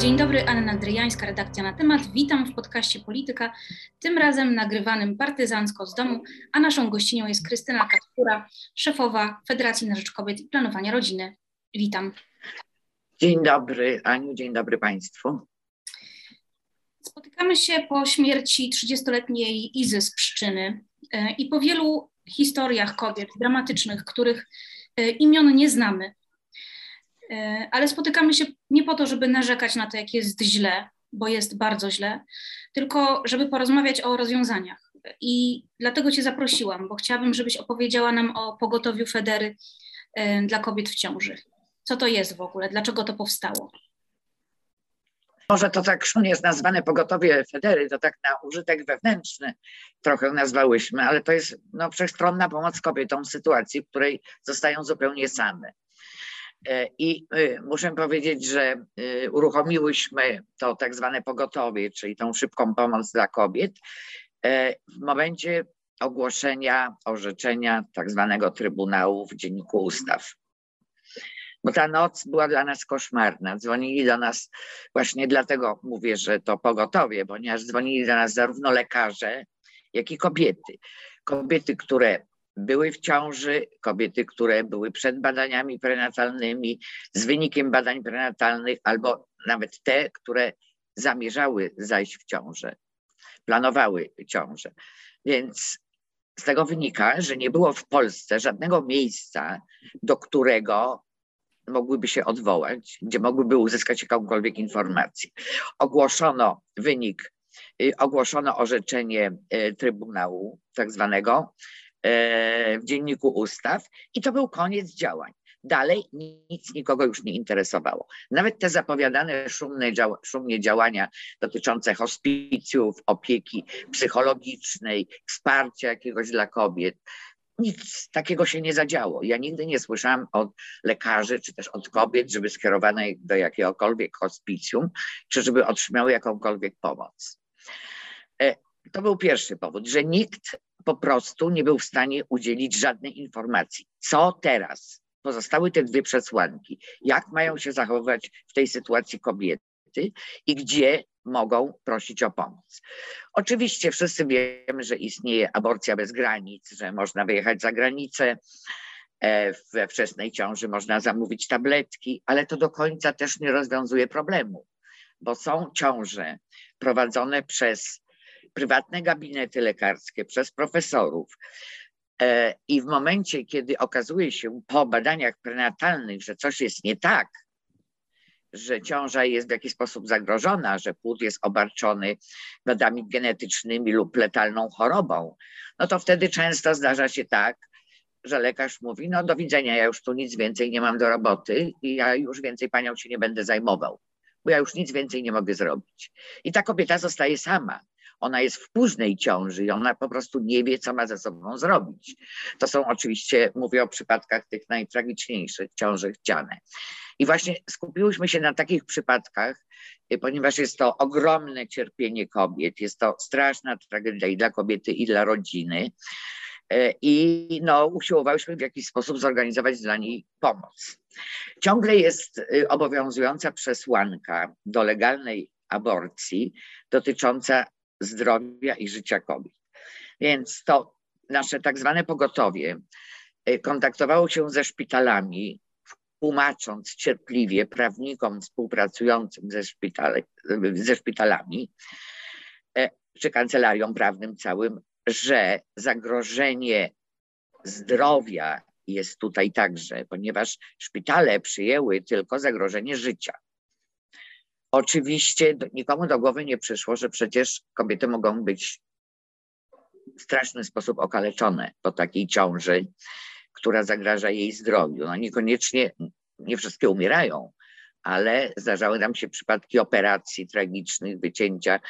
Dzień dobry, Anna Dryjańska, redakcja na temat. Witam w podcaście Polityka, tym razem nagrywanym partyzancko z domu, a naszą gościnią jest Krystyna Katkura, szefowa Federacji na Rzecz Kobiet i Planowania Rodziny. Witam. Dzień dobry, Aniu, dzień dobry Państwu. Spotykamy się po śmierci 30-letniej Izy z Pszczyny e, i po wielu historiach kobiet dramatycznych, których e, imion nie znamy. E, ale spotykamy się nie po to, żeby narzekać na to, jak jest źle, bo jest bardzo źle, tylko żeby porozmawiać o rozwiązaniach. I dlatego Cię zaprosiłam, bo chciałabym, żebyś opowiedziała nam o pogotowiu Federy dla kobiet w ciąży. Co to jest w ogóle? Dlaczego to powstało? Może to tak szumnie jest nazwane pogotowie Federy, to tak na użytek wewnętrzny trochę nazwałyśmy, ale to jest no, wszechstronna pomoc kobietom w sytuacji, w której zostają zupełnie same. E, I y, muszę powiedzieć, że y, uruchomiłyśmy to tak zwane pogotowie, czyli tą szybką pomoc dla kobiet e, w momencie ogłoszenia orzeczenia tak zwanego Trybunału w Dzienniku Ustaw bo ta noc była dla nas koszmarna. Dzwonili do nas, właśnie dlatego mówię, że to pogotowie, ponieważ dzwonili do nas zarówno lekarze, jak i kobiety. Kobiety, które były w ciąży, kobiety, które były przed badaniami prenatalnymi, z wynikiem badań prenatalnych, albo nawet te, które zamierzały zajść w ciążę, planowały ciążę. Więc z tego wynika, że nie było w Polsce żadnego miejsca, do którego mogłyby się odwołać, gdzie mogłyby uzyskać jakąkolwiek informację. Ogłoszono wynik, y, ogłoszono orzeczenie y, Trybunału tak zwanego w Dzienniku Ustaw i to był koniec działań. Dalej nic nikogo już nie interesowało. Nawet te zapowiadane szumne, szumnie działania dotyczące hospicjów, opieki psychologicznej, wsparcia jakiegoś dla kobiet, nic takiego się nie zadziało. Ja nigdy nie słyszałam od lekarzy, czy też od kobiet, żeby skierowane do jakiegokolwiek hospicjum, czy żeby otrzymały jakąkolwiek pomoc. E, to był pierwszy powód, że nikt po prostu nie był w stanie udzielić żadnej informacji. Co teraz? Pozostały te dwie przesłanki. Jak mają się zachowywać w tej sytuacji kobiety i gdzie mogą prosić o pomoc. Oczywiście wszyscy wiemy, że istnieje aborcja bez granic, że można wyjechać za granicę, e, we wczesnej ciąży można zamówić tabletki, ale to do końca też nie rozwiązuje problemu, bo są ciąże prowadzone przez prywatne gabinety lekarskie, przez profesorów. E, I w momencie, kiedy okazuje się po badaniach prenatalnych, że coś jest nie tak, że ciąża jest w jakiś sposób zagrożona, że płód jest obarczony wadami genetycznymi lub letalną chorobą, no to wtedy często zdarza się tak, że lekarz mówi, no do widzenia, ja już tu nic więcej nie mam do roboty i ja już więcej panią się nie będę zajmował, bo ja już nic więcej nie mogę zrobić. I ta kobieta zostaje sama. Ona jest w późnej ciąży i ona po prostu nie wie, co ma ze sobą zrobić. To są oczywiście, mówię o przypadkach tych najtragiczniejszych, ciąży chciane. I właśnie skupiłyśmy się na takich przypadkach, y, ponieważ jest to ogromne cierpienie kobiet, jest to straszna tragedia i dla kobiety, i dla rodziny. Y, I no, usiłowałyśmy w jakiś sposób zorganizować dla niej pomoc. Ciągle jest y, obowiązująca przesłanka do legalnej aborcji dotycząca zdrowia i życia kobiet. Więc to nasze tak zwane pogotowie kontaktowało się ze szpitalami, tłumacząc cierpliwie prawnikom współpracującym ze, szpitale, ze szpitalami e, czy kancelariom prawnym całym, że zagrożenie zdrowia jest tutaj także, ponieważ szpitale przyjęły tylko zagrożenie życia. Oczywiście nikomu do głowy nie przyszło, że przecież kobiety mogą być w straszny sposób okaleczone po takiej ciąży, która zagraża jej zdrowiu. No niekoniecznie, nie wszystkie umierają, ale zdarzały nam się przypadki operacji tragicznych, wycięcia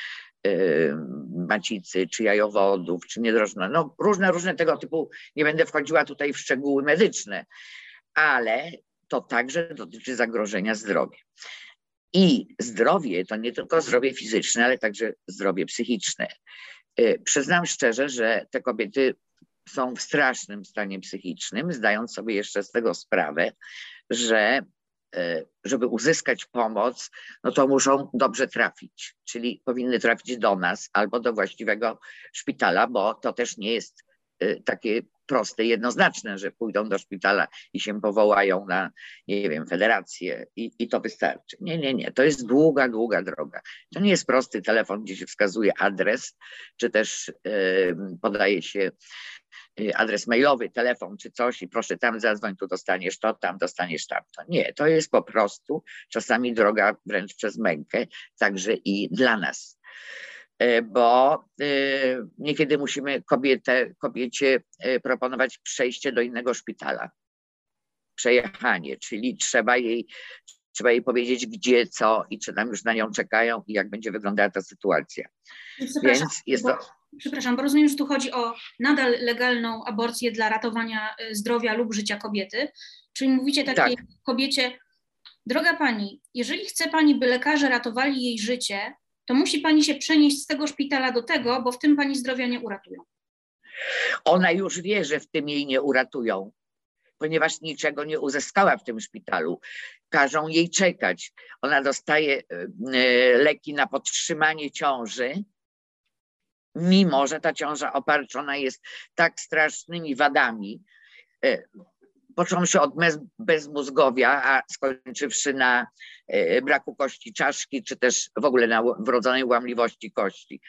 yy, macicy, czy jajowodów, czy niedrożna. No różne, różne tego typu, nie będę wchodziła tutaj w szczegóły medyczne, ale to także dotyczy zagrożenia zdrowia. I zdrowie to nie tylko zdrowie fizyczne, ale także zdrowie psychiczne. Yy, przyznam szczerze, że te kobiety są w strasznym stanie psychicznym, zdając sobie jeszcze z tego sprawę, że e, żeby uzyskać pomoc, no to muszą dobrze trafić, czyli powinny trafić do nas albo do właściwego szpitala, bo to też nie jest e, takie proste, jednoznaczne, że pójdą do szpitala i się powołają na, nie wiem, federację i, i to wystarczy. Nie, nie, nie. To jest długa, długa droga. To nie jest prosty telefon, gdzie się wskazuje adres, czy też yy, podaje się y, adres mailowy, telefon czy coś i proszę tam zadzwoń, tu dostaniesz to, tam dostaniesz tamto. Nie, to jest po prostu czasami droga wręcz przez mękę, także i dla nas. E, bo e, niekiedy musimy kobietę, kobiecie e, proponować przejście do innego szpitala, przejechanie, czyli trzeba jej, trzeba jej powiedzieć gdzie, co i czy tam już na nią czekają i jak będzie wyglądała ta sytuacja. Więc jest to... Przepraszam, bo rozumiem, że tu chodzi o nadal legalną aborcję dla ratowania zdrowia lub życia kobiety. Czyli mówicie takiej tak. kobiecie, droga pani, jeżeli chce pani, by lekarze ratowali jej życie, to musi pani się przenieść z tego szpitala do tego, bo w tym pani zdrowia nie uratują. Ona już wie, że w tym jej nie uratują, ponieważ niczego nie uzyskała w tym szpitalu. Każą jej czekać. Ona dostaje e, e, leki na podtrzymanie ciąży, mimo że ta ciąża obarczona jest tak strasznymi wadami, e, począwszy od bezmózgowia, a skończywszy na e, braku kości czaszki, czy też w ogóle na wrodzonej łamliwości kości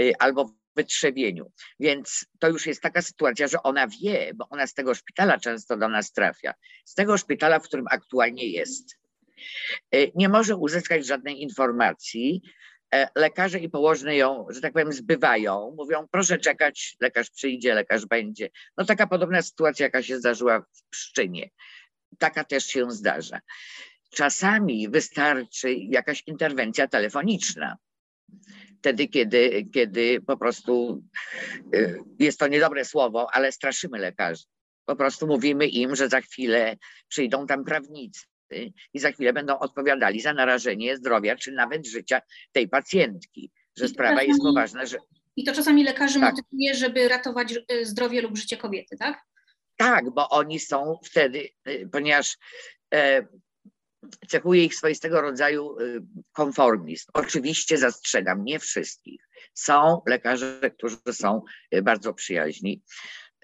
e, albo wytrzewieniu. Więc to już jest taka sytuacja, że ona wie, bo ona z tego szpitala często do nas trafia, z tego szpitala, w którym aktualnie jest. E, nie może uzyskać żadnej informacji, lekarze i położne ją, że tak powiem, zbywają, mówią proszę czekać, lekarz przyjdzie, lekarz będzie. No taka podobna sytuacja, jaka się zdarzyła w Pszczynie. Taka też się zdarza. Czasami wystarczy jakaś interwencja telefoniczna. Wtedy, kiedy, kiedy po prostu e, jest to niedobre słowo, ale straszymy lekarzy. Po prostu mówimy im, że za chwilę przyjdą tam prawnicy, i za chwilę będą odpowiadali za narażenie zdrowia czy nawet życia tej pacjentki, że sprawa czasami, jest poważna. Że... I to czasami lekarzy tak. motywuje, żeby ratować e, zdrowie lub życie kobiety, tak? Tak, bo oni są wtedy, e, ponieważ e, cechuje ich swoistego rodzaju e, konformizm. Oczywiście zastrzegam, nie wszystkich. Są lekarze, którzy są bardzo przyjaźni,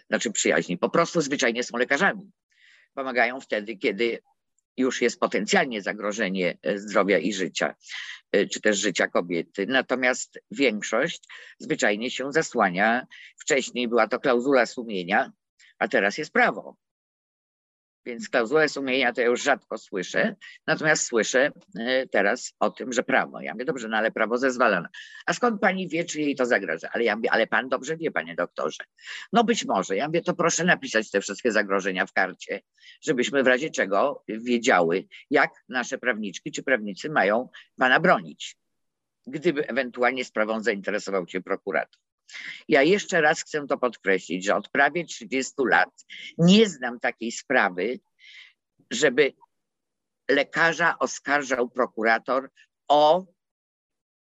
znaczy przyjaźni, po prostu zwyczajnie są lekarzami. Pomagają wtedy, kiedy już jest potencjalnie zagrożenie e, zdrowia i życia, e, czy też życia kobiety. Natomiast większość zwyczajnie się zasłania. Wcześniej była to klauzula sumienia, a teraz jest prawo. Więc klauzulę sumienia to ja już rzadko słyszę, natomiast słyszę e, teraz o tym, że prawo. Ja mówię, dobrze, no ale prawo zezwala. A skąd pani wie, czy jej to zagraża? Ale ja mówię, ale pan dobrze wie, panie doktorze. No być może. Ja mówię, to proszę napisać te wszystkie zagrożenia w karcie, żebyśmy w razie czego wiedziały, jak nasze prawniczki czy prawnicy mają pana bronić, gdyby ewentualnie sprawą zainteresował się prokurator. Ja jeszcze raz chcę to podkreślić, że od prawie 30 lat nie znam takiej sprawy, żeby lekarza oskarżał prokurator o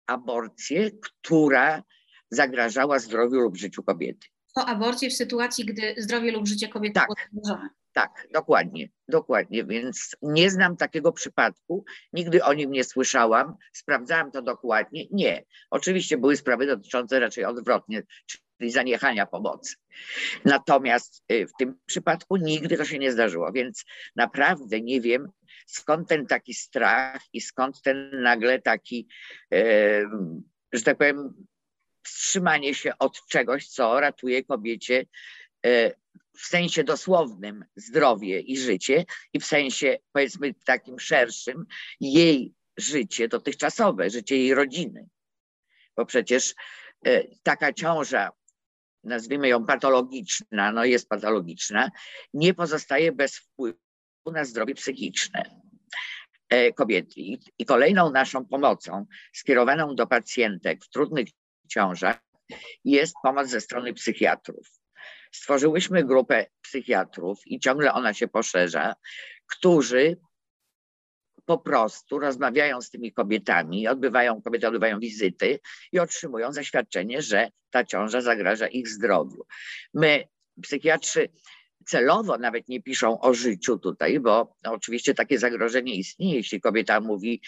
aborcję, która zagrażała zdrowiu lub życiu kobiety. O aborcję w sytuacji, gdy zdrowie lub życie kobiety tak. było zagrożone. Tak, dokładnie, dokładnie. Więc nie znam takiego przypadku, nigdy o nim nie słyszałam, sprawdzałam to dokładnie. Nie. Oczywiście były sprawy dotyczące raczej odwrotnie, czyli zaniechania pomocy. Natomiast y, w tym przypadku nigdy to się nie zdarzyło, więc naprawdę nie wiem, skąd ten taki strach i skąd ten nagle taki, że tak powiem, wstrzymanie się od czegoś, co ratuje kobiecie e, w sensie dosłownym zdrowie i życie i w sensie powiedzmy takim szerszym jej życie dotychczasowe, życie jej rodziny. Bo przecież e, taka ciąża, nazwijmy ją patologiczna, no jest patologiczna, nie pozostaje bez wpływu na zdrowie psychiczne e, kobiety. I kolejną naszą pomocą skierowaną do pacjentek w trudnych ciążach jest pomoc ze strony psychiatrów. Stworzyłyśmy grupę psychiatrów i ciągle ona się poszerza, którzy po prostu rozmawiają z tymi kobietami, odbywają, kobiety odbywają wizyty i otrzymują zaświadczenie, że ta ciąża zagraża ich zdrowiu. My, psychiatrzy, celowo nawet nie piszą o życiu tutaj, bo oczywiście takie zagrożenie istnieje, jeśli kobieta mówi,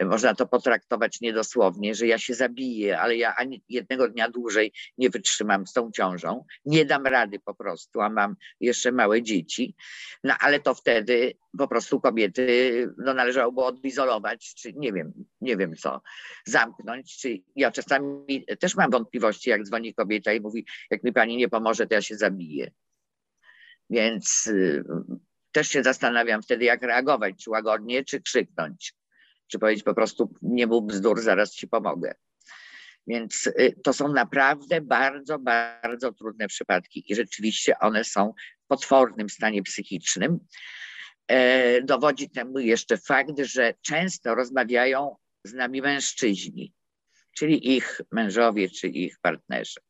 można to potraktować niedosłownie, że ja się zabiję, ale ja ani jednego dnia dłużej nie wytrzymam z tą ciążą, nie dam rady po prostu, a mam jeszcze małe dzieci, no ale to wtedy po prostu kobiety no, należałoby odizolować, czy nie wiem, nie wiem co, zamknąć, czy ja czasami też mam wątpliwości, jak dzwoni kobieta i mówi, jak mi pani nie pomoże, to ja się zabiję. Więc y, też się zastanawiam wtedy, jak reagować, czy łagodnie, czy krzyknąć, czy powiedzieć po prostu nie mów bzdur, zaraz ci pomogę. Więc y, to są naprawdę bardzo, bardzo trudne przypadki i rzeczywiście one są w potwornym stanie psychicznym. E, dowodzi temu jeszcze fakt, że często rozmawiają z nami mężczyźni, czyli ich mężowie czy ich partnerzy.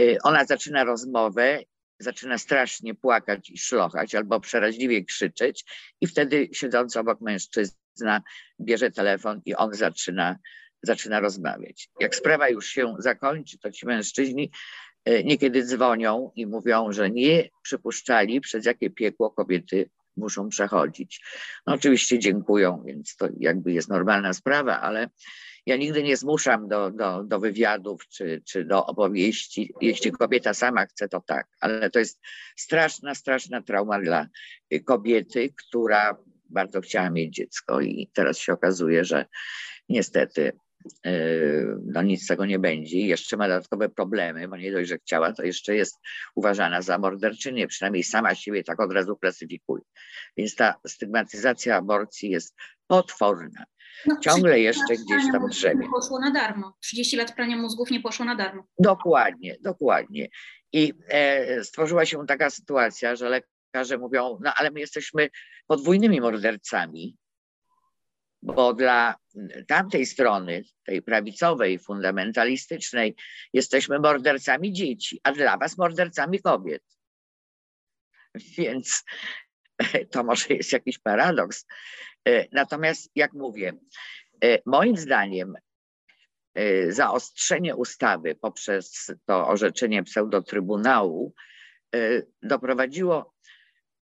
E, ona zaczyna rozmowę zaczyna strasznie płakać i szlochać albo przeraźliwie krzyczeć i wtedy siedzący obok mężczyzna bierze telefon i on zaczyna, zaczyna rozmawiać. Jak sprawa już się zakończy, to ci mężczyźni e, niekiedy dzwonią i mówią, że nie przypuszczali, przez jakie piekło kobiety muszą przechodzić. No oczywiście dziękują, więc to jakby jest normalna sprawa, ale ja nigdy nie zmuszam do, do, do wywiadów czy, czy do opowieści. Jeśli kobieta sama chce, to tak, ale to jest straszna, straszna trauma dla kobiety, która bardzo chciała mieć dziecko i teraz się okazuje, że niestety yy, no nic z tego nie będzie i jeszcze ma dodatkowe problemy, bo nie dość, że chciała, to jeszcze jest uważana za morderczynię, przynajmniej sama siebie tak od razu klasyfikuje. Więc ta stygmatyzacja aborcji jest potworna. No, Ciągle jeszcze gdzieś tam drzemie. Poszło na darmo. 30 lat prania mózgów nie poszło na darmo. Dokładnie, dokładnie. I e, stworzyła się taka sytuacja, że lekarze mówią, no ale my jesteśmy podwójnymi mordercami, bo dla tamtej strony, tej prawicowej, fundamentalistycznej, jesteśmy mordercami dzieci, a dla was mordercami kobiet. Więc to może jest jakiś paradoks. E, natomiast, jak mówię, e, moim zdaniem e, zaostrzenie ustawy poprzez to orzeczenie pseudotrybunału doprowadziło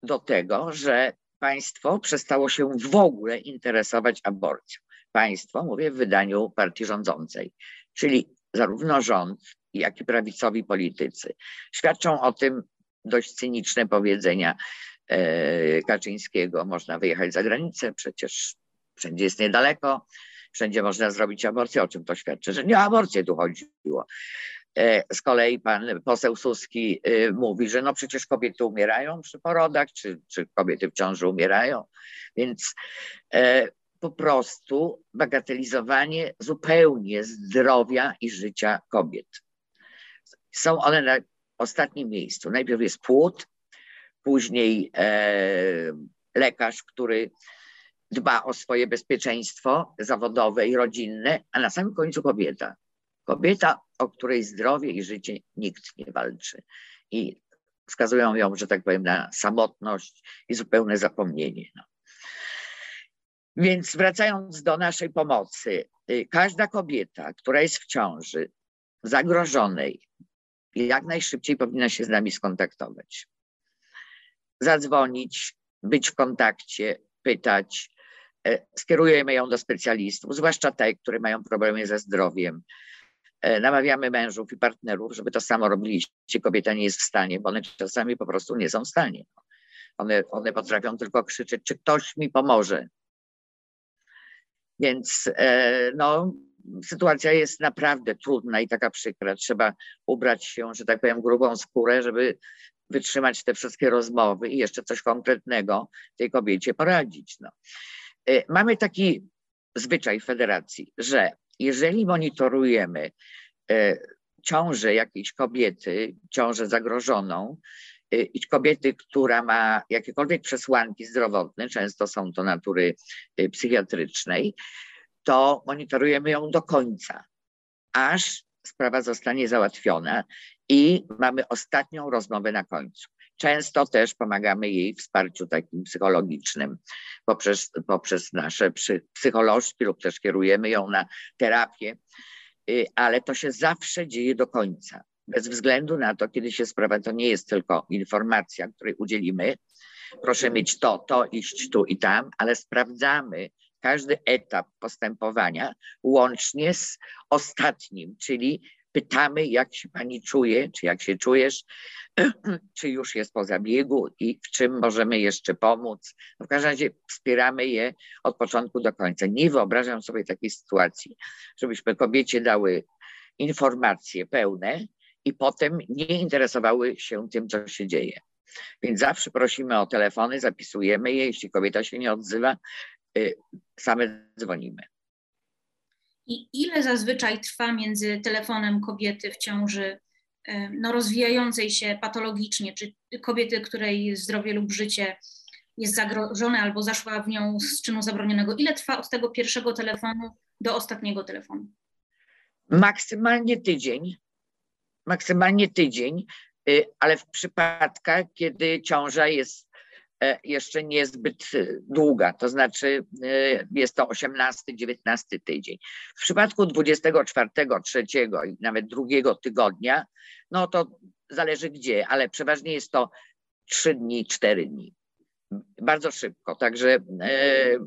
do tego, że państwo przestało się w ogóle interesować aborcją. Państwo, mówię w wydaniu partii rządzącej, czyli zarówno rząd, jak i prawicowi politycy. Świadczą o tym dość cyniczne powiedzenia Kaczyńskiego. Można wyjechać za granicę, przecież wszędzie jest niedaleko, wszędzie można zrobić aborcję, o czym to świadczy, że nie o aborcję tu chodziło. E, z kolei pan poseł Suski e, mówi, że no przecież kobiety umierają przy porodach, czy, czy kobiety w ciąży umierają, więc po prostu bagatelizowanie zupełnie zdrowia i życia kobiet. Są one na ostatnim miejscu. Najpierw jest płód, później e, lekarz, który dba o swoje bezpieczeństwo zawodowe i rodzinne, a na samym końcu kobieta. Kobieta, o której zdrowie i życie nikt nie walczy. I wskazują ją, że tak powiem, na samotność i zupełne zapomnienie. No. Więc wracając do naszej pomocy, y, każda kobieta, która jest w ciąży, zagrożonej, jak najszybciej powinna się z nami skontaktować zadzwonić, być w kontakcie, pytać. E, skierujemy ją do specjalistów, zwłaszcza te, które mają problemy ze zdrowiem. E, namawiamy mężów i partnerów, żeby to samo robili, jeśli kobieta nie jest w stanie, bo one czasami po prostu nie są w stanie. One, one potrafią tylko krzyczeć, czy ktoś mi pomoże. Więc e, no, sytuacja jest naprawdę trudna i taka przykra. Trzeba ubrać się, że tak powiem, grubą skórę, żeby wytrzymać te wszystkie rozmowy i jeszcze coś konkretnego tej kobiecie poradzić. No. E, mamy taki zwyczaj w federacji, że jeżeli monitorujemy e, ciążę jakiejś kobiety, ciążę zagrożoną, e, i kobiety, która ma jakiekolwiek przesłanki zdrowotne, często są to natury psychiatrycznej, to monitorujemy ją do końca, aż sprawa zostanie załatwiona i mamy ostatnią rozmowę na końcu. Często też pomagamy jej w wsparciu takim psychologicznym poprzez, poprzez nasze psycholożki lub też kierujemy ją na terapię, y, ale to się zawsze dzieje do końca. bez względu na to, kiedy się sprawa, to nie jest tylko informacja, której udzielimy, proszę mieć to, to, iść tu i tam, ale sprawdzamy każdy etap postępowania łącznie z ostatnim, czyli pytamy, jak się pani czuje, czy jak się czujesz, czy już jest po zabiegu i w czym możemy jeszcze pomóc. No w każdym razie wspieramy je od początku do końca. Nie wyobrażam sobie takiej sytuacji, żebyśmy kobiecie dały informacje pełne i potem nie interesowały się tym, co się dzieje. Więc zawsze prosimy o telefony, zapisujemy je. Jeśli kobieta się nie odzywa, same dzwonimy. I ile zazwyczaj trwa między telefonem kobiety w ciąży y, no, rozwijającej się patologicznie, czy kobiety, której zdrowie lub życie jest zagrożone albo zaszła w nią z czynu zabronionego? Ile trwa od tego pierwszego telefonu do ostatniego telefonu? Maksymalnie tydzień. Maksymalnie tydzień, y, ale w przypadkach, kiedy ciąża jest jeszcze niezbyt długa, to znaczy y, jest to 18-19 tydzień. W przypadku 24, 3 i nawet drugiego tygodnia, no to zależy gdzie, ale przeważnie jest to 3 dni, 4 dni. Bardzo szybko, także e,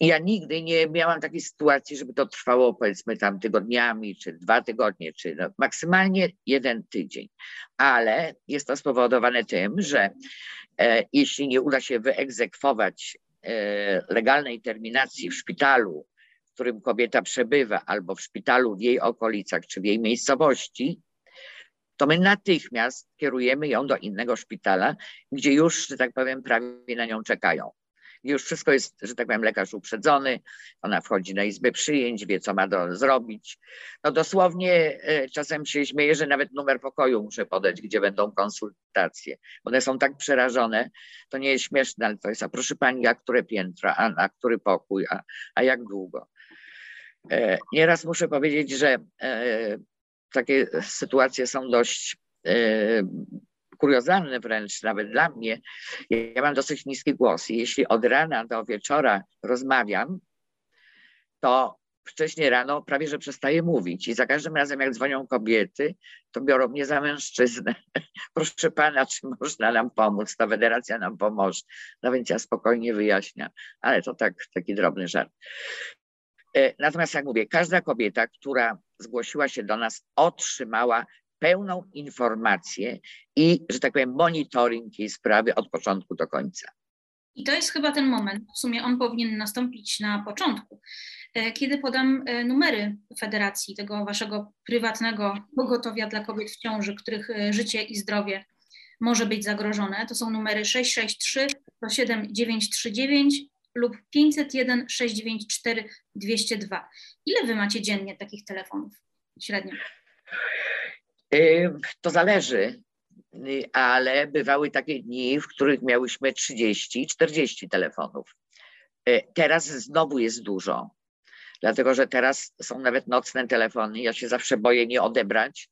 ja nigdy nie miałam takiej sytuacji, żeby to trwało powiedzmy tam tygodniami, czy dwa tygodnie, czy no, maksymalnie jeden tydzień. Ale jest to spowodowane tym, że e, jeśli nie uda się wyegzekwować e, legalnej terminacji w szpitalu, w którym kobieta przebywa, albo w szpitalu w jej okolicach, czy w jej miejscowości, to my natychmiast kierujemy ją do innego szpitala, gdzie już, że tak powiem, prawie na nią czekają już wszystko jest, że tak powiem, lekarz uprzedzony, ona wchodzi na izbę przyjęć, wie, co ma do, zrobić. No dosłownie e, czasem się śmieję, że nawet numer pokoju muszę podać, gdzie będą konsultacje. One są tak przerażone, to nie jest śmieszne, ale to jest, a proszę pani, a które piętro, a, a który pokój, a, a jak długo. E, nieraz muszę powiedzieć, że e, takie sytuacje są dość kuriozalne wręcz nawet dla mnie. Ja mam dosyć niski głos i jeśli od rana do wieczora rozmawiam, to wcześniej rano prawie, że przestaję mówić i za każdym razem jak dzwonią kobiety, to biorą mnie za mężczyznę. Proszę pana, czy można nam pomóc? Ta federacja nam pomoże. No więc ja spokojnie wyjaśniam, ale to tak, taki drobny żart. E, natomiast jak mówię, każda kobieta, która zgłosiła się do nas, otrzymała pełną informację i, że tak powiem, monitoring jej sprawy od początku do końca. I to jest chyba ten moment, w sumie on powinien nastąpić na początku, e, kiedy podam e, numery federacji, tego waszego prywatnego pogotowia dla kobiet w ciąży, których e, życie i zdrowie może być zagrożone. To są numery 663 7939 lub 501 694 202. Ile wy macie dziennie takich telefonów średnio? To zależy, ale bywały takie dni, w których miałyśmy 30, 40 telefonów. E, teraz znowu jest dużo, dlatego że teraz są nawet nocne telefony. Ja się zawsze boję nie odebrać.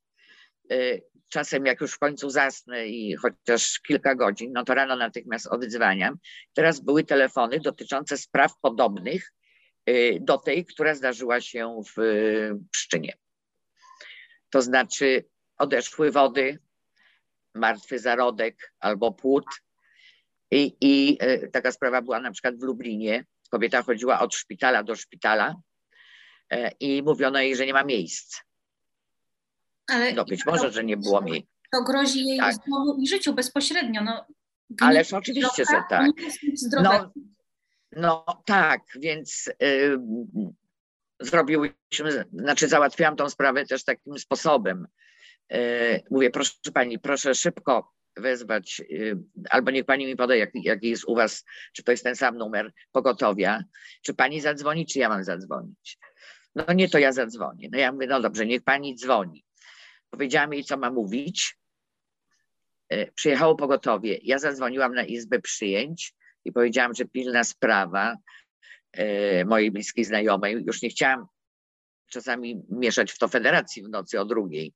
Czasem, jak już w końcu zasnę i chociaż kilka godzin, no to rano natychmiast oddzwaniam. Teraz były telefony dotyczące spraw podobnych do tej, która zdarzyła się w Pszczynie. To znaczy, odeszły wody, martwy zarodek albo płód. I, I e, taka sprawa była na przykład w Lublinie. Kobieta chodziła od szpitala do szpitala e, i mówiono jej, że nie ma miejsc. Ale no być może, że nie było miejsc. To grozi jej tak. zdrowiu i życiu bezpośrednio. No, Ależ oczywiście, że tak. No, no tak, więc y, zrobiłyśmy, znaczy załatwiłam tą sprawę też takim sposobem, mówię, proszę pani, proszę szybko wezwać, e, albo niech pani mi poda, jaki jak jest u was, czy to jest ten sam numer pogotowia, czy pani zadzwoni, czy ja mam zadzwonić. No nie, to ja zadzwonię. No ja mówię, no dobrze, niech pani dzwoni. Powiedziałam jej, co ma mówić. E, przyjechało pogotowie. Ja zadzwoniłam na izbę przyjęć i powiedziałam, że pilna sprawa mojej bliskiej znajomej. Już nie chciałam czasami mieszać w to federacji w nocy o drugiej.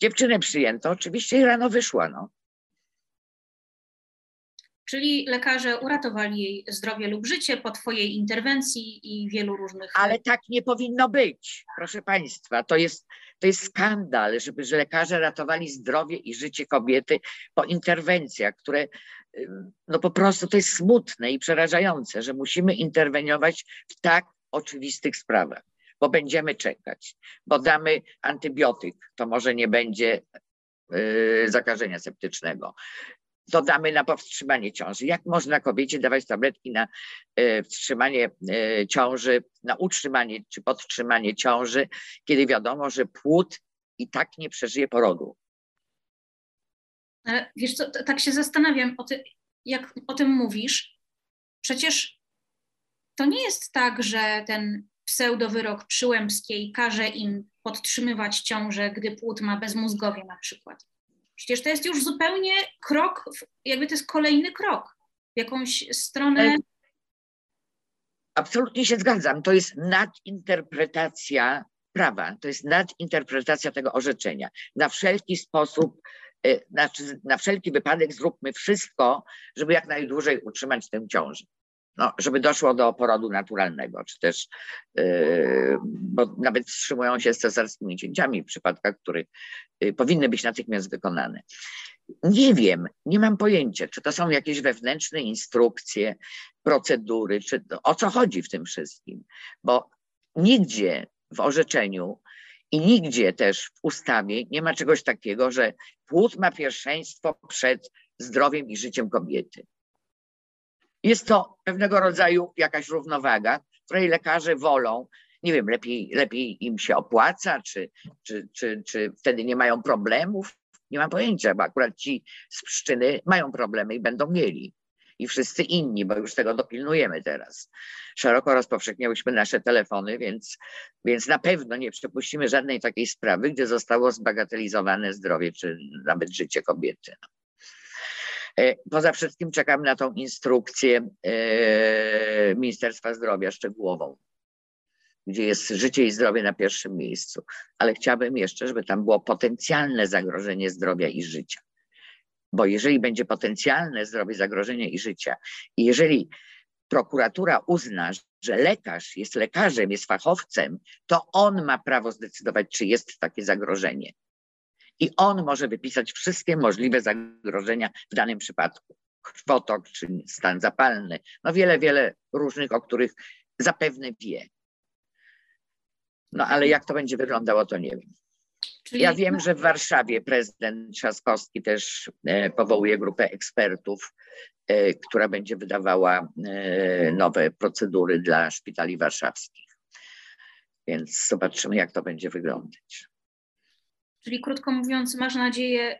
Dziewczynę przyjęto, oczywiście i rano wyszła. No. Czyli lekarze uratowali jej zdrowie lub życie po Twojej interwencji i wielu różnych. Ale tak nie powinno być, proszę Państwa. To jest, to jest skandal, żeby że lekarze ratowali zdrowie i życie kobiety po interwencjach, które no po prostu to jest smutne i przerażające, że musimy interweniować w tak oczywistych sprawach, bo będziemy czekać, bo damy antybiotyk, to może nie będzie yy, zakażenia septycznego. Dodamy na powstrzymanie ciąży. Jak można kobiecie dawać tabletki na yy, wstrzymanie yy, ciąży, na utrzymanie czy podtrzymanie ciąży, kiedy wiadomo, że płód i tak nie przeżyje porodu? Ale wiesz co, tak się zastanawiam, o ty, jak o tym mówisz. Przecież to nie jest tak, że ten pseudowyrok Przyłębskiej każe im podtrzymywać ciążę, gdy płód ma bezmózgowie na przykład. Przecież to jest już zupełnie krok, jakby to jest kolejny krok w jakąś stronę. Absolutnie się zgadzam. To jest nadinterpretacja prawa, to jest nadinterpretacja tego orzeczenia. Na wszelki sposób Y, znaczy na wszelki wypadek zróbmy wszystko, żeby jak najdłużej utrzymać tę ciążę. No, żeby doszło do porodu naturalnego, czy też, yy, bo nawet wstrzymują się z cesarskimi cięciami w przypadkach, które yy, powinny być natychmiast wykonane. Nie wiem, nie mam pojęcia, czy to są jakieś wewnętrzne instrukcje, procedury, czy o co chodzi w tym wszystkim, bo nigdzie w orzeczeniu i nigdzie też w ustawie nie ma czegoś takiego, że płód ma pierwszeństwo przed zdrowiem i życiem kobiety. Jest to pewnego rodzaju jakaś równowaga, której lekarze wolą, nie wiem, lepiej, lepiej im się opłaca, czy, czy, czy, czy wtedy nie mają problemów. Nie mam pojęcia, bo akurat ci z pszczyny mają problemy i będą mieli i wszyscy inni, bo już tego dopilnujemy teraz. Szeroko rozpowszechniałyśmy nasze telefony, więc, więc na pewno nie przepuścimy żadnej takiej sprawy, gdzie zostało zbagatelizowane zdrowie czy nawet życie kobiety. E, poza wszystkim czekam na tą instrukcję e, Ministerstwa Zdrowia szczegółową, gdzie jest życie i zdrowie na pierwszym miejscu. Ale chciałabym jeszcze, żeby tam było potencjalne zagrożenie zdrowia i życia. Bo jeżeli będzie potencjalne zdrowie, zagrożenie i życia, i jeżeli prokuratura uzna, że lekarz jest lekarzem, jest fachowcem, to on ma prawo zdecydować, czy jest takie zagrożenie. I on może wypisać wszystkie możliwe zagrożenia w danym przypadku. Krwotok czy stan zapalny. No wiele, wiele różnych, o których zapewne wie. No ale jak to będzie wyglądało, to nie wiem. Czyli... Ja wiem, że w Warszawie prezydent Trzaskowski też e, powołuje grupę ekspertów, e, która będzie wydawała e, nowe procedury dla szpitali warszawskich. Więc zobaczymy, jak to będzie wyglądać. Czyli krótko mówiąc, masz nadzieję,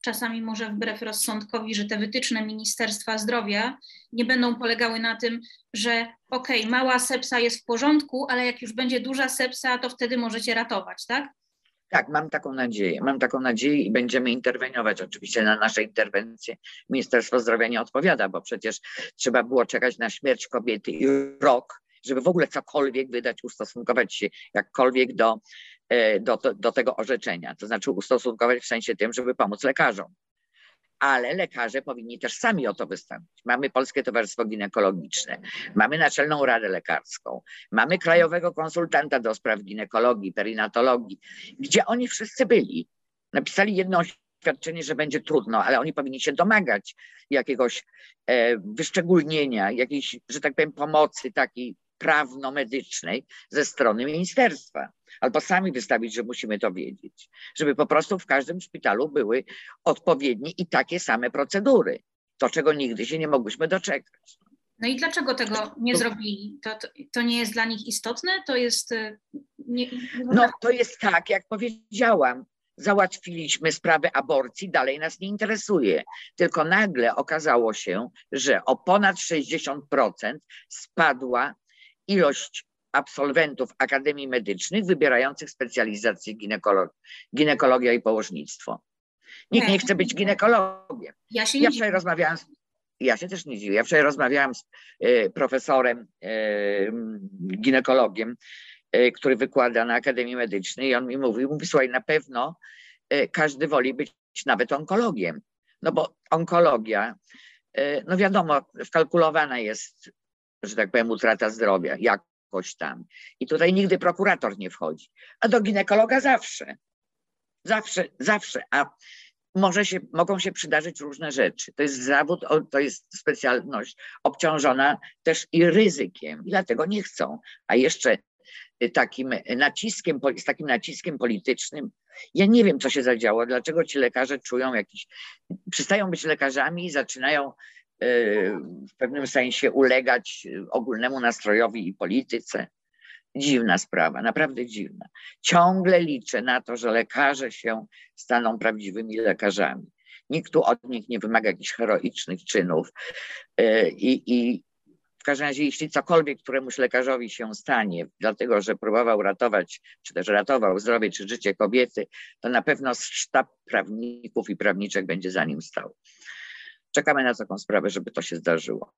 czasami może wbrew rozsądkowi, że te wytyczne Ministerstwa Zdrowia nie będą polegały na tym, że okej, okay, mała sepsa jest w porządku, ale jak już będzie duża sepsa, to wtedy możecie ratować, tak? Tak, mam taką nadzieję. Mam taką nadzieję i będziemy interweniować. Oczywiście na nasze interwencje Ministerstwo Zdrowia nie odpowiada, bo przecież trzeba było czekać na śmierć kobiety i rok, żeby w ogóle cokolwiek wydać, ustosunkować się jakkolwiek do, do, do tego orzeczenia. To znaczy ustosunkować w sensie tym, żeby pomóc lekarzom ale lekarze powinni też sami o to wystąpić. Mamy Polskie Towarzystwo Ginekologiczne, mamy Naczelną Radę Lekarską, mamy Krajowego Konsultanta do spraw ginekologii, perinatologii, gdzie oni wszyscy byli. Napisali jedno oświadczenie, że będzie trudno, ale oni powinni się domagać jakiegoś e, wyszczególnienia, jakiejś, że tak powiem, pomocy takiej prawno-medycznej ze strony ministerstwa. Albo sami wystawić, że musimy to wiedzieć. Żeby po prostu w każdym szpitalu były odpowiednie i takie same procedury. To, czego nigdy się nie mogłyśmy doczekać. No i dlaczego tego nie zrobili? To, to, to nie jest dla nich istotne? To jest. Y, nie, nie no, to jest tak, jak powiedziałam. Załatwiliśmy sprawę aborcji, dalej nas nie interesuje. Tylko nagle okazało się, że o ponad 60% spadła ilość absolwentów akademii medycznych wybierających specjalizację ginekolo ginekologia i położnictwo. Nikt nie chce być ginekologiem. Ja się ja wczoraj rozmawiałam, z, ja się też nie dziwię, ja wczoraj rozmawiałam z y, profesorem, y, ginekologiem, y, który wykłada na Akademii Medycznej i on mi mówił, mówi, słuchaj, na pewno każdy woli być nawet onkologiem, no bo onkologia no wiadomo, wkalkulowana jest, że tak powiem, utrata zdrowia, jakoś tam. I tutaj nigdy prokurator nie wchodzi. A do ginekologa zawsze. Zawsze, zawsze. A może się, mogą się przydarzyć różne rzeczy. To jest zawód, to jest specjalność obciążona też i ryzykiem, i dlatego nie chcą. A jeszcze takim naciskiem, z takim naciskiem politycznym. Ja nie wiem, co się zadziało, dlaczego ci lekarze czują jakiś, przestają być lekarzami i zaczynają w pewnym sensie ulegać ogólnemu nastrojowi i polityce. Dziwna sprawa, naprawdę dziwna. Ciągle liczę na to, że lekarze się staną prawdziwymi lekarzami. Nikt tu od nich nie wymaga jakichś heroicznych czynów e, i, i, każdym razie, jeśli cokolwiek któremuś lekarzowi się stanie, dlatego że próbował ratować, czy też ratował zdrowie czy życie kobiety, to na pewno sztab prawników i prawniczek będzie za nim stał. Czekamy na taką sprawę, żeby to się zdarzyło.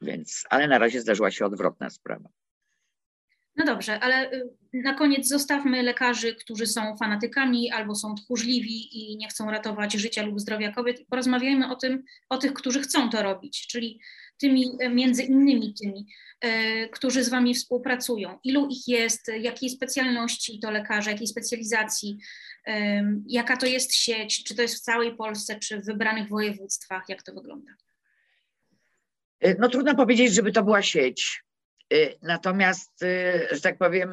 Więc, ale na razie zdarzyła się odwrotna sprawa. No dobrze, ale y, na koniec zostawmy lekarzy, którzy są fanatykami albo są tchórzliwi i nie chcą ratować życia lub zdrowia kobiet. Porozmawiajmy o tym, o tych, którzy chcą to robić, czyli tymi, e, między innymi tymi, e, którzy z Wami współpracują. Ilu ich jest, jakiej specjalności to lekarze, jakiej specjalizacji, jaka to jest sieć, czy to jest w całej Polsce, czy w wybranych województwach, jak to wygląda? E, no trudno powiedzieć, żeby to była sieć. Natomiast, że tak powiem,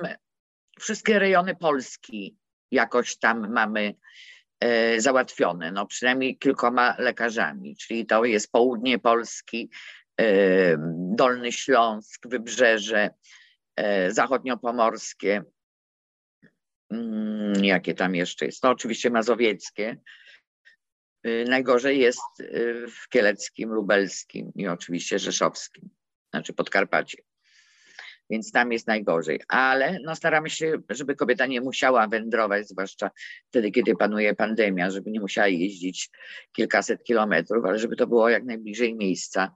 wszystkie rejony Polski jakoś tam mamy załatwione, no przynajmniej kilkoma lekarzami, czyli to jest południe Polski, Dolny Śląsk, Wybrzeże, e, zachodniopomorskie, mm, jakie tam jeszcze jest? No oczywiście mazowieckie. Y, najgorzej jest y, w Kieleckim, Lubelskim i oczywiście Rzeszowskim, znaczy Podkarpacie. Więc tam jest najgorzej. Ale no, staramy się, żeby kobieta nie musiała wędrować, zwłaszcza wtedy, kiedy panuje pandemia, żeby nie musiała jeździć kilkaset kilometrów, ale żeby to było jak najbliżej miejsca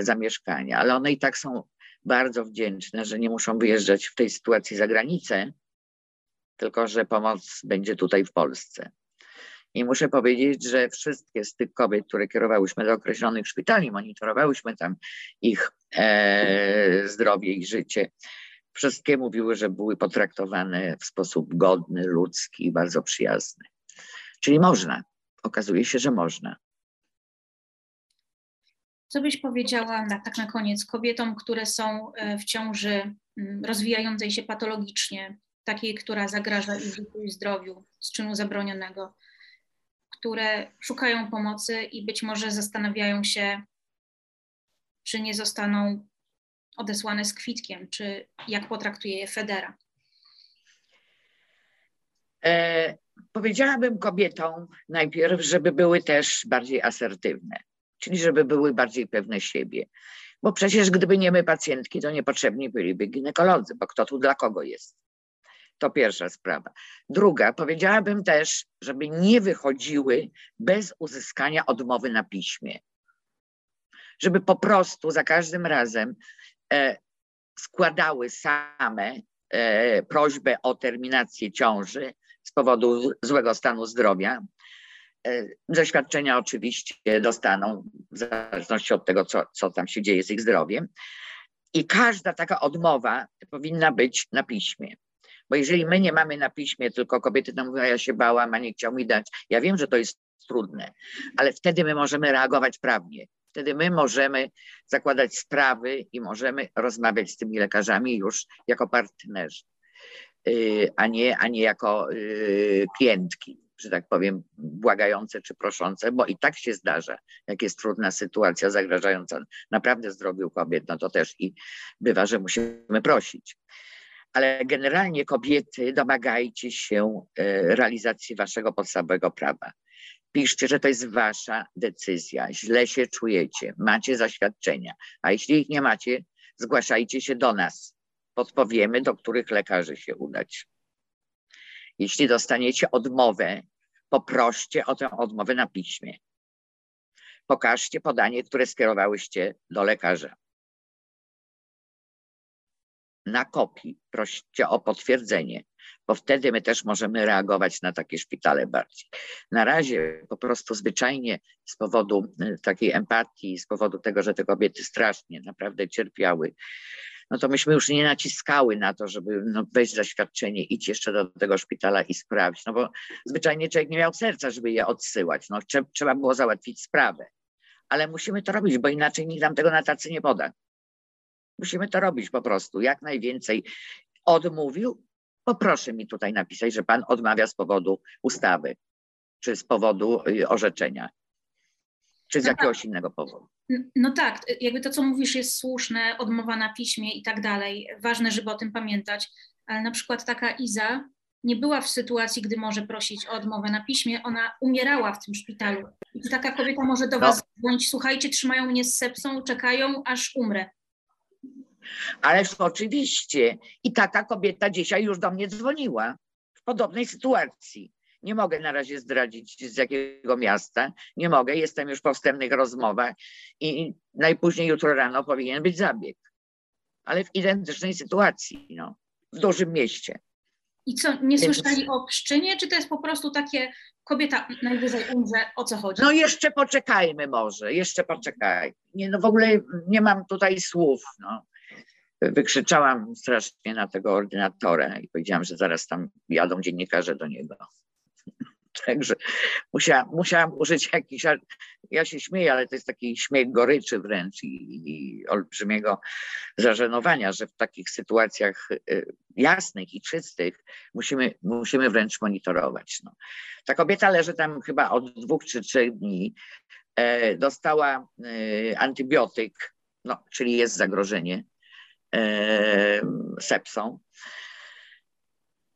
zamieszkania, ale one i tak są bardzo wdzięczne, że nie muszą wyjeżdżać w tej sytuacji za granicę, tylko że pomoc będzie tutaj w Polsce. I muszę powiedzieć, że wszystkie z tych kobiet, które kierowałyśmy do określonych szpitali, monitorowałyśmy tam ich e, zdrowie i życie, wszystkie mówiły, że były potraktowane w sposób godny, ludzki i bardzo przyjazny. Czyli można. Okazuje się, że można. Co byś powiedziała na, tak na koniec kobietom, które są e, w ciąży mm, rozwijającej się patologicznie, takiej, która zagraża ich życiu i zdrowiu z czynu zabronionego, które szukają pomocy i być może zastanawiają się, czy nie zostaną odesłane z kwitkiem, czy jak potraktuje je Federa? E, powiedziałabym kobietom najpierw, żeby były też bardziej asertywne czyli żeby były bardziej pewne siebie. Bo przecież gdyby nie my pacjentki, to niepotrzebni byliby ginekolodzy, bo kto tu dla kogo jest. To pierwsza sprawa. Druga, powiedziałabym też, żeby nie wychodziły bez uzyskania odmowy na piśmie. Żeby po prostu za każdym razem e, składały same e, prośbę o terminację ciąży z powodu złego stanu zdrowia, E, zaświadczenia oczywiście dostaną w zależności od tego, co, co tam się dzieje z ich zdrowiem. I każda taka odmowa powinna być na piśmie. Bo jeżeli my nie mamy na piśmie, tylko kobiety nam mówią, ja się bałam, a nie chciał mi dać. Ja wiem, że to jest trudne, ale wtedy my możemy reagować prawnie. Wtedy my możemy zakładać sprawy i możemy rozmawiać z tymi lekarzami już jako partnerzy, y, a nie, a nie jako y, klientki że tak powiem, błagające czy proszące, bo i tak się zdarza, jak jest trudna sytuacja zagrażająca naprawdę zdrowiu kobiet, no to też i bywa, że musimy prosić. Ale generalnie kobiety, domagajcie się e, realizacji waszego podstawowego prawa. Piszcie, że to jest wasza decyzja, źle się czujecie, macie zaświadczenia, a jeśli ich nie macie, zgłaszajcie się do nas. Podpowiemy, do których lekarzy się udać. Jeśli dostaniecie odmowę, poproście o tę odmowę na piśmie. Pokażcie podanie, które skierowałyście do lekarza. na kopii, prosicie o potwierdzenie, bo wtedy my też możemy reagować na takie szpitale bardziej. Na razie po prostu zwyczajnie z powodu y, takiej empatii, z powodu tego, że te kobiety strasznie naprawdę cierpiały, no to myśmy już nie naciskały na to, żeby no, weź zaświadczenie, idź jeszcze do tego szpitala i sprawdź, no bo zwyczajnie człowiek nie miał serca, żeby je odsyłać. No, trzeba było załatwić sprawę. Ale musimy to robić, bo inaczej nikt nam tego na tacy nie poda. Musimy to robić po prostu, jak najwięcej. Odmówił, poproszę mi tutaj napisać, że pan odmawia z powodu ustawy, czy z powodu y, orzeczenia, czy z jakiegoś innego powodu. No tak, jakby to, co mówisz, jest słuszne, odmowa na piśmie i tak dalej. Ważne, żeby o tym pamiętać, ale na przykład taka Iza nie była w sytuacji, gdy może prosić o odmowę na piśmie, ona umierała w tym szpitalu. I taka kobieta może do. Was dzwonić, słuchajcie, trzymają mnie z sepsą, czekają, aż umrę. Ależ oczywiście. I taka kobieta dzisiaj już do mnie dzwoniła w podobnej sytuacji. Nie mogę na razie zdradzić z jakiego miasta. Nie mogę, jestem już po wstępnych rozmowach i najpóźniej jutro rano powinien być zabieg. Ale w identycznej sytuacji, no, w dużym mieście. I co, nie słyszeli o pszczynie, czy to jest po prostu takie kobieta najwyżej umrze, o co chodzi? No jeszcze poczekajmy może, jeszcze poczekaj. Nie, no w ogóle nie mam tutaj słów. No wykrzyczałam strasznie na tego ordynatora i powiedziałam, że zaraz tam jadą dziennikarze do niego. Także musiałam, musiałam użyć jakiś, ja się śmieję, ale to jest taki śmiech goryczy wręcz i, i olbrzymiego zażenowania, że w takich sytuacjach y, jasnych i czystych musimy, musimy wręcz monitorować. No. Ta kobieta leży tam chyba od dwóch czy trzech dni, e, dostała e, antybiotyk, no, czyli jest zagrożenie sepsą.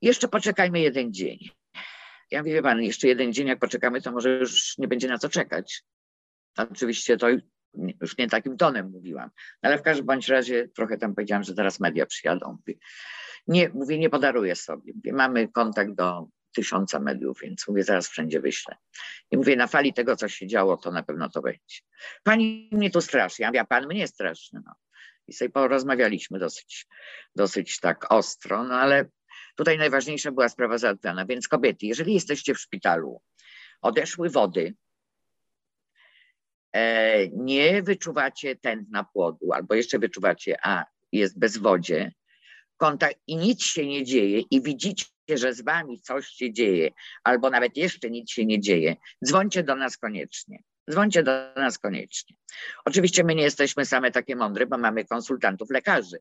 Jeszcze poczekajmy jeden dzień. Ja mówię, pan, jeszcze jeden dzień, jak poczekamy, to może już nie będzie na co czekać. Oczywiście to już nie takim tonem mówiłam, ale w każdym bądź razie trochę tam powiedziałam, że teraz media przyjadą. Nie, mówię, nie podaruję sobie. Mówię, mamy kontakt do tysiąca mediów, więc mówię, zaraz wszędzie wyślę. I mówię, na fali tego, co się działo, to na pewno to będzie. Pani mnie tu straszy. Ja mówię, a pan mnie straszny. No i sobie porozmawialiśmy dosyć, dosyć tak ostro, no ale tutaj najważniejsza była sprawa załatwiona. Więc kobiety, jeżeli jesteście w szpitalu, odeszły wody, e, nie wyczuwacie tętna płodu, albo jeszcze wyczuwacie, a jest bezwodzie, kontakt i nic się nie dzieje i widzicie, że z wami coś się dzieje, albo nawet jeszcze nic się nie dzieje, dzwońcie do nas koniecznie. Dzwońcie do nas koniecznie. Oczywiście my nie jesteśmy same takie mądre, bo mamy konsultantów lekarzy.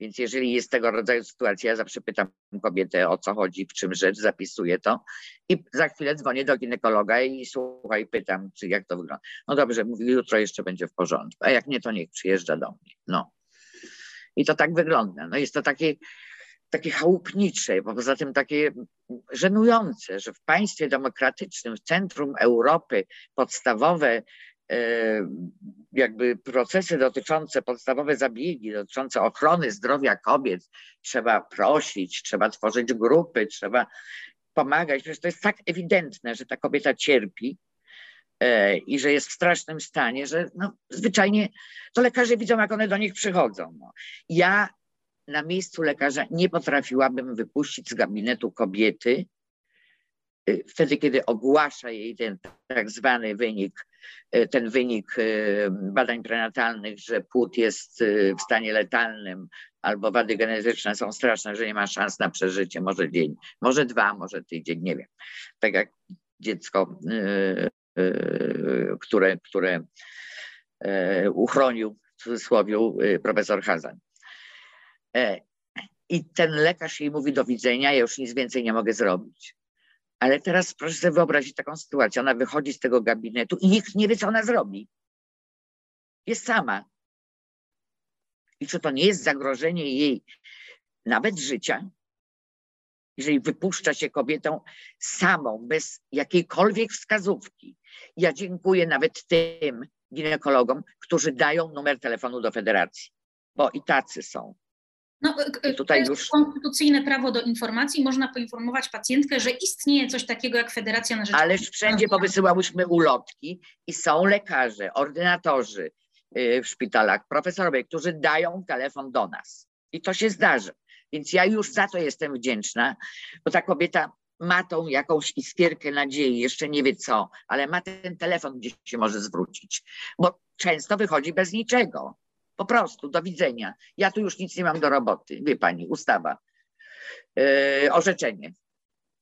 Więc jeżeli jest tego rodzaju sytuacja, ja zawsze pytam kobietę o co chodzi, w czym rzecz, zapisuję to i za chwilę dzwonię do ginekologa i słuchaj, pytam, czy jak to wygląda. No dobrze, mówi, jutro jeszcze będzie w porządku, a jak nie, to niech przyjeżdża do mnie. No. I to tak wygląda. No jest to takie, takie chałupnicze, bo poza tym takie żenujące, że w państwie demokratycznym, w centrum Europy podstawowe jakby procesy dotyczące, podstawowe zabiegi dotyczące ochrony zdrowia kobiet trzeba prosić, trzeba tworzyć grupy, trzeba pomagać. Przecież to jest tak ewidentne, że ta kobieta cierpi e, i że jest w strasznym stanie, że no, zwyczajnie to lekarze widzą, jak one do nich przychodzą. No. Ja na miejscu lekarza nie potrafiłabym wypuścić z gabinetu kobiety, wtedy, kiedy ogłasza jej ten tak zwany wynik, y, ten wynik y, badań prenatalnych, że płód jest w stanie letalnym albo wady genetyczne są straszne, że nie ma szans na przeżycie, może dzień, może dwa, może tydzień, nie wiem. Tak jak dziecko, które, które uchronił w cudzysłowie profesor Hazan. E, I ten lekarz jej mówi do widzenia, ja już nic więcej nie mogę zrobić. Ale teraz proszę sobie wyobrazić taką sytuację. Ona wychodzi z tego gabinetu i nikt nie wie, co ona zrobi. Jest sama. I czy to nie jest zagrożenie jej nawet życia? Jeżeli wypuszcza się kobietą samą, bez jakiejkolwiek wskazówki. Ja dziękuję nawet tym ginekologom, którzy dają numer telefonu do federacji, bo i tacy są. No, tutaj jest już... konstytucyjne prawo do informacji. Można poinformować pacjentkę, że istnieje coś takiego jak Federacja na Rzecz... Ależ wszędzie powysyłałyśmy ulotki i są lekarze, ordynatorzy y, w szpitalach, profesorowie, którzy dają telefon do nas I to się zdarzy. Więc ja już za to jestem wdzięczna, bo ta kobieta ma tą jakąś iskierkę nadziei, jeszcze nie wie co, ale ma ten telefon, gdzie się może zwrócić, bo często wychodzi bez niczego. Po prostu, do widzenia. Ja tu już nic nie mam do roboty. Wie pani, ustawa, yy, orzeczenie.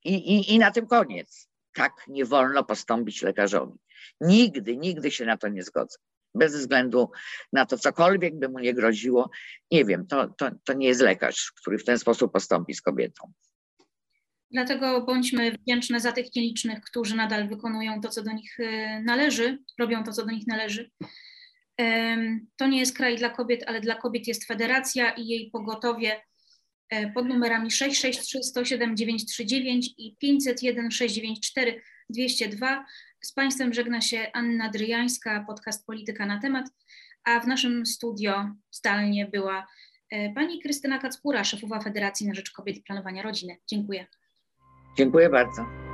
I, i, I na tym koniec. Tak nie wolno postąpić lekarzowi. Nigdy, nigdy się na to nie zgodzę. Bez względu na to, cokolwiek by mu nie groziło. Nie wiem, to, to, to nie jest lekarz, który w ten sposób postąpi z kobietą. Dlatego bądźmy wdzięczne za tych nielicznych, którzy nadal wykonują to, co do nich y, należy, robią to, co do nich należy. To nie jest kraj dla kobiet, ale dla kobiet jest federacja i jej pogotowie e, pod numerami 663 107 939 i 501 694 202. Z Państwem żegna się Anna Dryjańska, podcast Polityka na temat, a w naszym studio zdalnie była e, pani Krystyna Kacpura, szefowa Federacji na Rzecz Kobiet i Planowania Rodziny. Dziękuję. Dziękuję bardzo.